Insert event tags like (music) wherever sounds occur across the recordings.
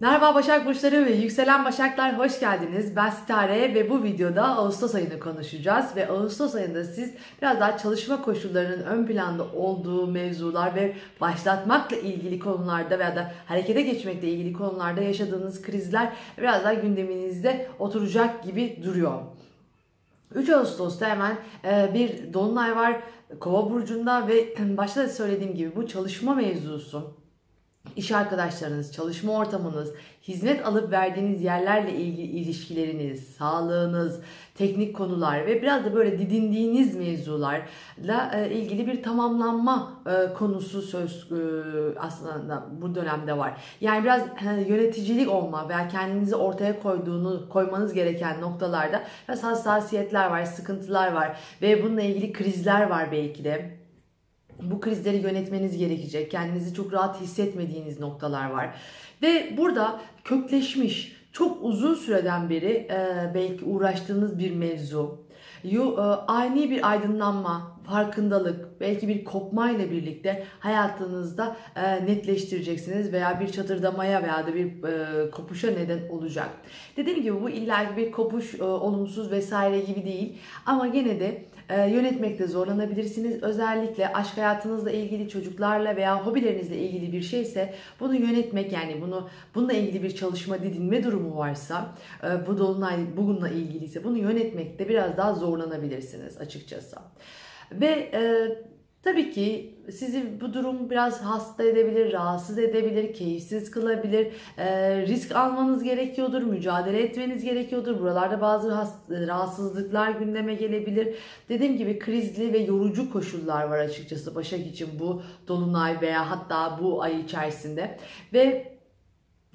Merhaba Başak Burçları ve Yükselen Başaklar hoş geldiniz. Ben Sitare ve bu videoda Ağustos ayını konuşacağız. Ve Ağustos ayında siz biraz daha çalışma koşullarının ön planda olduğu mevzular ve başlatmakla ilgili konularda veya da harekete geçmekle ilgili konularda yaşadığınız krizler biraz daha gündeminizde oturacak gibi duruyor. 3 Ağustos'ta hemen e, bir dolunay var Kova burcunda ve (clears throat) başta da söylediğim gibi bu çalışma mevzusu iş arkadaşlarınız, çalışma ortamınız, hizmet alıp verdiğiniz yerlerle ilgili ilişkileriniz, sağlığınız, teknik konular ve biraz da böyle didindiğiniz mevzularla e, ilgili bir tamamlanma e, konusu söz e, aslında bu dönemde var. Yani biraz yöneticilik olma veya kendinizi ortaya koyduğunu koymanız gereken noktalarda biraz hassasiyetler var, sıkıntılar var ve bununla ilgili krizler var belki de bu krizleri yönetmeniz gerekecek. Kendinizi çok rahat hissetmediğiniz noktalar var. Ve burada kökleşmiş, çok uzun süreden beri e, belki uğraştığınız bir mevzu, e, ani bir aydınlanma, farkındalık, belki bir kopmayla birlikte hayatınızda e, netleştireceksiniz veya bir çatırdamaya veya da bir e, kopuşa neden olacak. Dediğim gibi bu illa bir kopuş e, olumsuz vesaire gibi değil ama gene de e, yönetmekte zorlanabilirsiniz. Özellikle aşk hayatınızla ilgili çocuklarla veya hobilerinizle ilgili bir şeyse bunu yönetmek yani bunu bununla ilgili bir çalışma didinme durumu varsa e, bu dolunay bununla ilgiliyse bunu yönetmekte biraz daha zorlanabilirsiniz açıkçası. Ve e, Tabii ki sizi bu durum biraz hasta edebilir, rahatsız edebilir, keyifsiz kılabilir. E, risk almanız gerekiyordur, mücadele etmeniz gerekiyordur. Buralarda bazı rahatsızlıklar gündeme gelebilir. Dediğim gibi krizli ve yorucu koşullar var açıkçası Başak için bu dolunay veya hatta bu ay içerisinde. Ve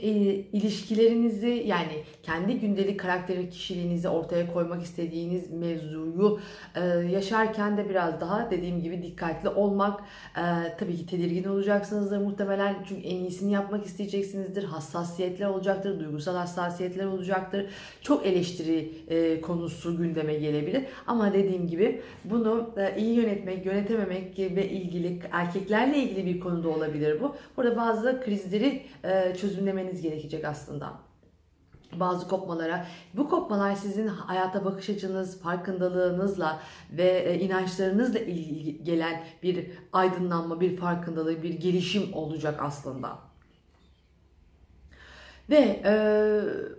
e, ilişkilerinizi yani kendi gündelik karakteri kişiliğinizi ortaya koymak istediğiniz mevzuyu e, yaşarken de biraz daha dediğim gibi dikkatli olmak e, tabii ki tedirgin olacaksınızdır muhtemelen. Çünkü en iyisini yapmak isteyeceksinizdir hassasiyetler olacaktır duygusal hassasiyetler olacaktır. Çok eleştiri e, konusu gündeme gelebilir. Ama dediğim gibi bunu e, iyi yönetmek yönetememek ve ilgili erkeklerle ilgili bir konuda olabilir bu. Burada bazı krizleri e, çözümlemek vermeniz gerekecek aslında bazı kopmalara. Bu kopmalar sizin hayata bakış açınız, farkındalığınızla ve e, inançlarınızla ilgili gelen bir aydınlanma, bir farkındalık, bir gelişim olacak aslında. Ve e,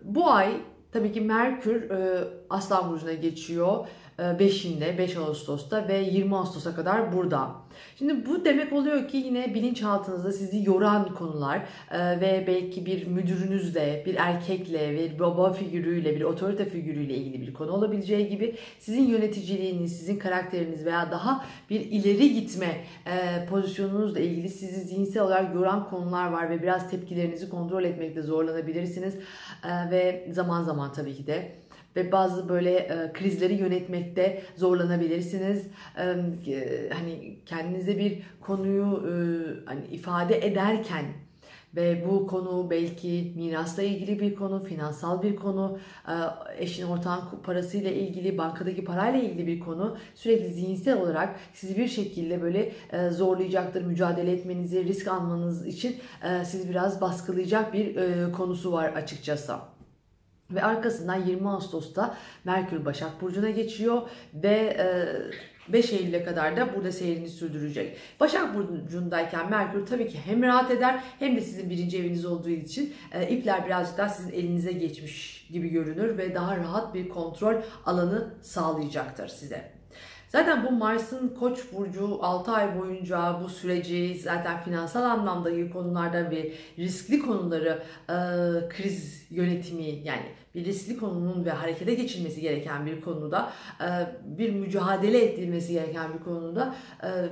bu ay tabii ki Merkür e, Aslan Burcu'na geçiyor 5'inde e, 5 Ağustos'ta ve 20 Ağustos'a kadar burada. Şimdi bu demek oluyor ki yine bilinçaltınızda sizi yoran konular e, ve belki bir müdürünüzle, bir erkekle bir baba figürüyle, bir otorite figürüyle ilgili bir konu olabileceği gibi sizin yöneticiliğiniz, sizin karakteriniz veya daha bir ileri gitme e, pozisyonunuzla ilgili sizi zihinsel olarak yoran konular var ve biraz tepkilerinizi kontrol etmekte zorlanabilirsiniz ve zaman zaman tabii ki de ve bazı böyle e, krizleri yönetmekte zorlanabilirsiniz. E, hani kendinize bir konuyu e, hani ifade ederken ve bu konu belki mirasla ilgili bir konu, finansal bir konu, e, eşin ortağın parasıyla ilgili, bankadaki parayla ilgili bir konu sürekli zihinsel olarak sizi bir şekilde böyle e, zorlayacaktır. Mücadele etmenizi, risk almanız için e, sizi biraz baskılayacak bir konusu var açıkçası. Ve arkasından 20 Ağustos'ta Merkür Başak Burcu'na geçiyor ve 5 Eylül'e kadar da burada seyrini sürdürecek. Başak Burcu'ndayken Merkür tabii ki hem rahat eder hem de sizin birinci eviniz olduğu için ipler birazcık daha sizin elinize geçmiş gibi görünür ve daha rahat bir kontrol alanı sağlayacaktır size. Zaten bu Mars'ın Koç burcu 6 ay boyunca bu süreci zaten finansal anlamda konularda ve riskli konuları e, kriz yönetimi yani bir riskli konunun ve harekete geçilmesi gereken bir konuda bir mücadele edilmesi gereken bir konuda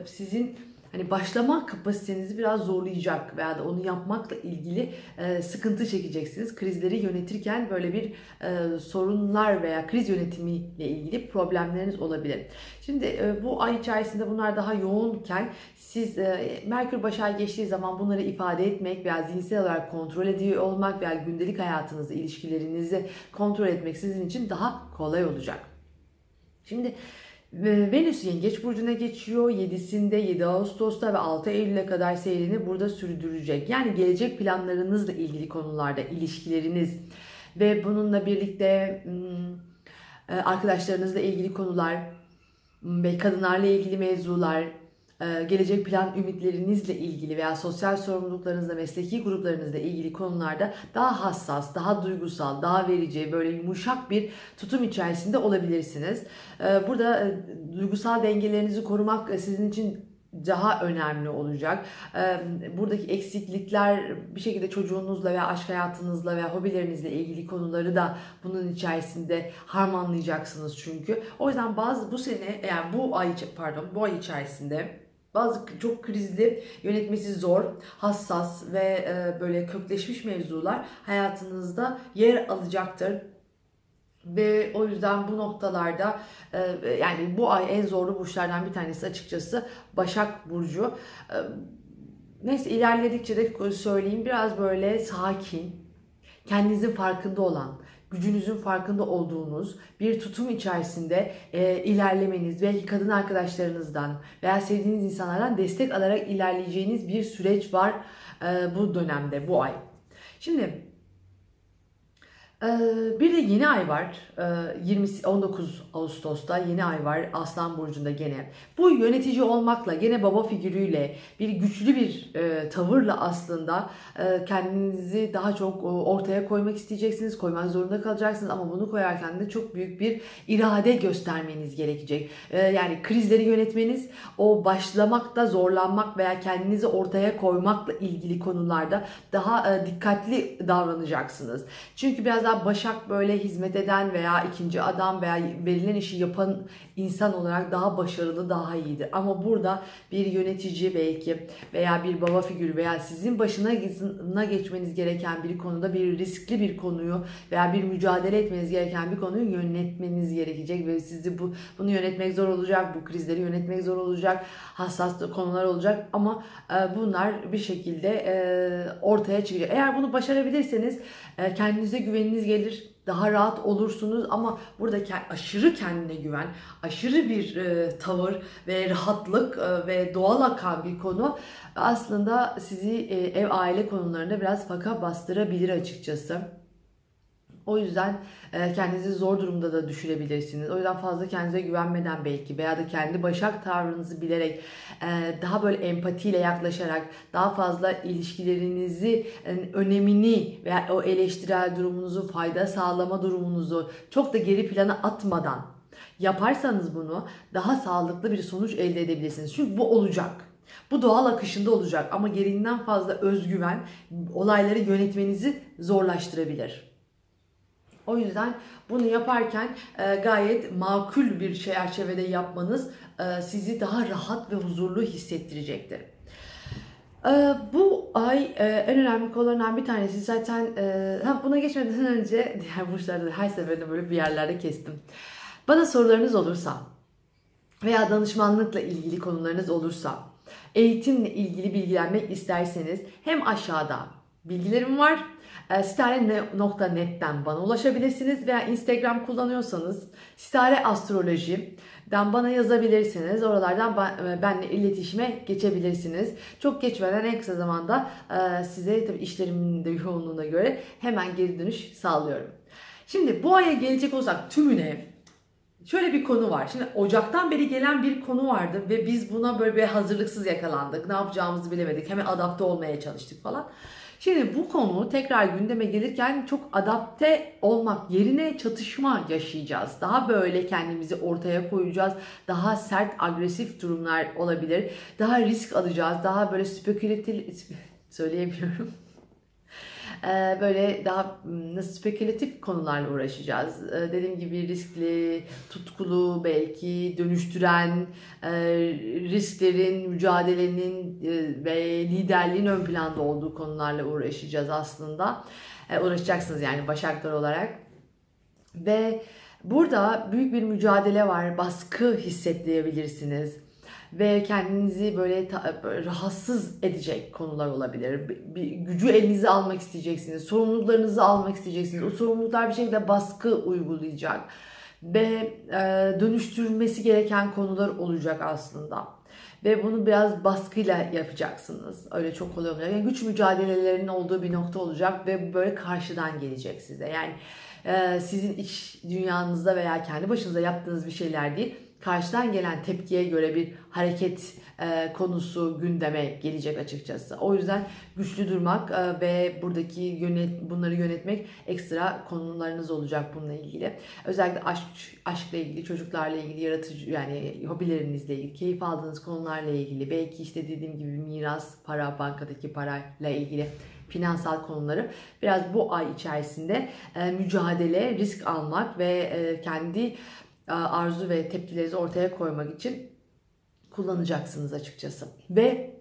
sizin hani başlama kapasitenizi biraz zorlayacak veya da onu yapmakla ilgili e, sıkıntı çekeceksiniz. Krizleri yönetirken böyle bir e, sorunlar veya kriz yönetimiyle ilgili problemleriniz olabilir. Şimdi e, bu ay içerisinde bunlar daha yoğunken siz e, Merkür Başar geçtiği zaman bunları ifade etmek veya zihinsel olarak kontrol ediyor olmak veya gündelik hayatınızı, ilişkilerinizi kontrol etmek sizin için daha kolay olacak. Şimdi Venüs Yengeç Burcu'na geçiyor. 7'sinde 7 Ağustos'ta ve 6 Eylül'e kadar seyrini burada sürdürecek. Yani gelecek planlarınızla ilgili konularda ilişkileriniz ve bununla birlikte hmm, e, arkadaşlarınızla ilgili konular ve kadınlarla ilgili mevzular, gelecek plan ümitlerinizle ilgili veya sosyal sorumluluklarınızla, mesleki gruplarınızla ilgili konularda daha hassas, daha duygusal, daha verici, böyle yumuşak bir tutum içerisinde olabilirsiniz. E, burada e, duygusal dengelerinizi korumak sizin için daha önemli olacak. Buradaki eksiklikler bir şekilde çocuğunuzla veya aşk hayatınızla veya hobilerinizle ilgili konuları da bunun içerisinde harmanlayacaksınız çünkü. O yüzden bazı bu sene yani bu ay pardon bu ay içerisinde bazı çok krizli, yönetmesi zor, hassas ve e, böyle kökleşmiş mevzular hayatınızda yer alacaktır. Ve o yüzden bu noktalarda e, yani bu ay en zorlu burçlardan bir tanesi açıkçası Başak Burcu. E, neyse ilerledikçe de söyleyeyim biraz böyle sakin, kendinizin farkında olan, gücünüzün farkında olduğunuz bir tutum içerisinde e, ilerlemeniz, belki kadın arkadaşlarınızdan veya sevdiğiniz insanlardan destek alarak ilerleyeceğiniz bir süreç var e, bu dönemde, bu ay. Şimdi bir de yeni ay var. 20 ee, 19 Ağustos'ta yeni ay var Aslan burcunda gene. Bu yönetici olmakla gene baba figürüyle bir güçlü bir e, tavırla aslında e, kendinizi daha çok e, ortaya koymak isteyeceksiniz. Koymak zorunda kalacaksınız ama bunu koyarken de çok büyük bir irade göstermeniz gerekecek. Yani krizleri yönetmeniz, o başlamakta zorlanmak veya kendinizi ortaya koymakla ilgili konularda daha dikkatli davranacaksınız. Çünkü biraz daha Mesela Başak böyle hizmet eden veya ikinci adam veya verilen işi yapan insan olarak daha başarılı, daha iyidir. Ama burada bir yönetici belki veya bir baba figürü veya sizin başına geçmeniz gereken bir konuda bir riskli bir konuyu veya bir mücadele etmeniz gereken bir konuyu yönetmeniz gerekecek ve sizi bu bunu yönetmek zor olacak, bu krizleri yönetmek zor olacak, hassas konular olacak ama e, bunlar bir şekilde e, ortaya çıkacak. Eğer bunu başarabilirseniz e, kendinize güveniniz gelir, daha rahat olursunuz ama burada aşırı kendine güven, aşırı bir e, tavır ve rahatlık e, ve doğal akan bir konu aslında sizi e, ev aile konularında biraz faka bastırabilir açıkçası. O yüzden e, kendinizi zor durumda da düşürebilirsiniz. O yüzden fazla kendinize güvenmeden belki veya da kendi başak tavrınızı bilerek e, daha böyle empatiyle yaklaşarak daha fazla ilişkilerinizi e, önemini veya o eleştirel durumunuzu, fayda sağlama durumunuzu çok da geri plana atmadan yaparsanız bunu daha sağlıklı bir sonuç elde edebilirsiniz. Çünkü bu olacak. Bu doğal akışında olacak ama gereğinden fazla özgüven olayları yönetmenizi zorlaştırabilir. O yüzden bunu yaparken e, gayet makul bir çerçevede yapmanız e, sizi daha rahat ve huzurlu hissettirecektir. E, bu ay e, en önemli konularından bir tanesi zaten e, buna geçmeden önce (laughs) diğer burçlarda her seferinde böyle bir yerlerde kestim. Bana sorularınız olursa veya danışmanlıkla ilgili konularınız olursa, eğitimle ilgili bilgilenmek isterseniz hem aşağıda bilgilerim var e, Stare.net'ten bana ulaşabilirsiniz veya Instagram kullanıyorsanız Stare Astroloji'den bana yazabilirsiniz. Oralardan e, benimle iletişime geçebilirsiniz. Çok geçmeden en kısa zamanda e, size tabii işlerimin de yoğunluğuna göre hemen geri dönüş sağlıyorum. Şimdi bu aya gelecek olsak tümüne Şöyle bir konu var. Şimdi Ocak'tan beri gelen bir konu vardı ve biz buna böyle bir hazırlıksız yakalandık. Ne yapacağımızı bilemedik. Hemen adapte olmaya çalıştık falan. Şimdi bu konu tekrar gündeme gelirken çok adapte olmak yerine çatışma yaşayacağız. Daha böyle kendimizi ortaya koyacağız. Daha sert, agresif durumlar olabilir. Daha risk alacağız. Daha böyle spekülatif (laughs) söyleyemiyorum böyle daha nasıl spekülatif konularla uğraşacağız. Ee, dediğim gibi riskli, tutkulu, belki dönüştüren e, risklerin, mücadelenin e, ve liderliğin ön planda olduğu konularla uğraşacağız aslında. E, uğraşacaksınız yani başaklar olarak. Ve burada büyük bir mücadele var. Baskı hissettirebilirsiniz ve kendinizi böyle, böyle rahatsız edecek konular olabilir. Bir, bir gücü elinize almak isteyeceksiniz. Sorumluluklarınızı almak isteyeceksiniz. O sorumluluklar bir şekilde baskı uygulayacak. ve e, dönüştürmesi gereken konular olacak aslında. Ve bunu biraz baskıyla yapacaksınız. Öyle çok kolay olmayacak. Yani güç mücadelelerinin olduğu bir nokta olacak ve böyle karşıdan gelecek size. Yani e, sizin iç dünyanızda veya kendi başınıza yaptığınız bir şeyler değil karşıdan gelen tepkiye göre bir hareket e, konusu gündeme gelecek açıkçası. O yüzden güçlü durmak e, ve buradaki yönet bunları yönetmek ekstra konularınız olacak bununla ilgili. Özellikle aşk aşkla ilgili, çocuklarla ilgili, yaratıcı yani hobilerinizle ilgili, keyif aldığınız konularla ilgili, belki işte dediğim gibi miras, para, bankadaki parayla ilgili finansal konuları biraz bu ay içerisinde e, mücadele, risk almak ve e, kendi arzu ve tepkilerinizi ortaya koymak için kullanacaksınız açıkçası. Ve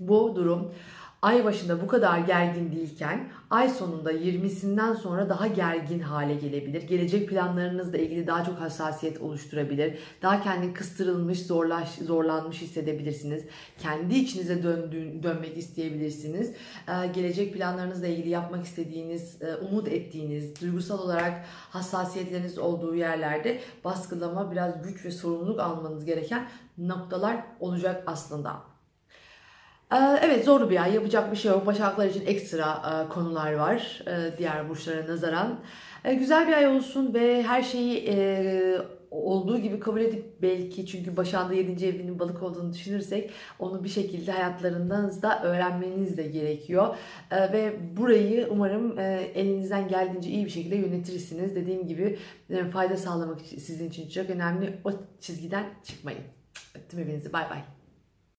bu durum ay başında bu kadar gergin değilken ay sonunda 20'sinden sonra daha gergin hale gelebilir. Gelecek planlarınızla ilgili daha çok hassasiyet oluşturabilir. Daha kendi kıstırılmış, zorlaş, zorlanmış hissedebilirsiniz. Kendi içinize döndüğün, dönmek isteyebilirsiniz. Ee, gelecek planlarınızla ilgili yapmak istediğiniz, e, umut ettiğiniz, duygusal olarak hassasiyetleriniz olduğu yerlerde baskılama, biraz güç ve sorumluluk almanız gereken noktalar olacak aslında. Ee, evet zorlu bir ay yapacak bir şey yok. Başaklar için ekstra e, konular var e, diğer burçlara nazaran. E, güzel bir ay olsun ve her şeyi olduğu gibi kabul edip belki çünkü başağında 7. evinin balık olduğunu düşünürsek onu bir şekilde hayatlarınızda öğrenmeniz de gerekiyor. Ve burayı umarım elinizden geldiğince iyi bir şekilde yönetirsiniz. Dediğim gibi fayda sağlamak sizin için çok önemli. O çizgiden çıkmayın. Öptüm hepinizi. Bay bay.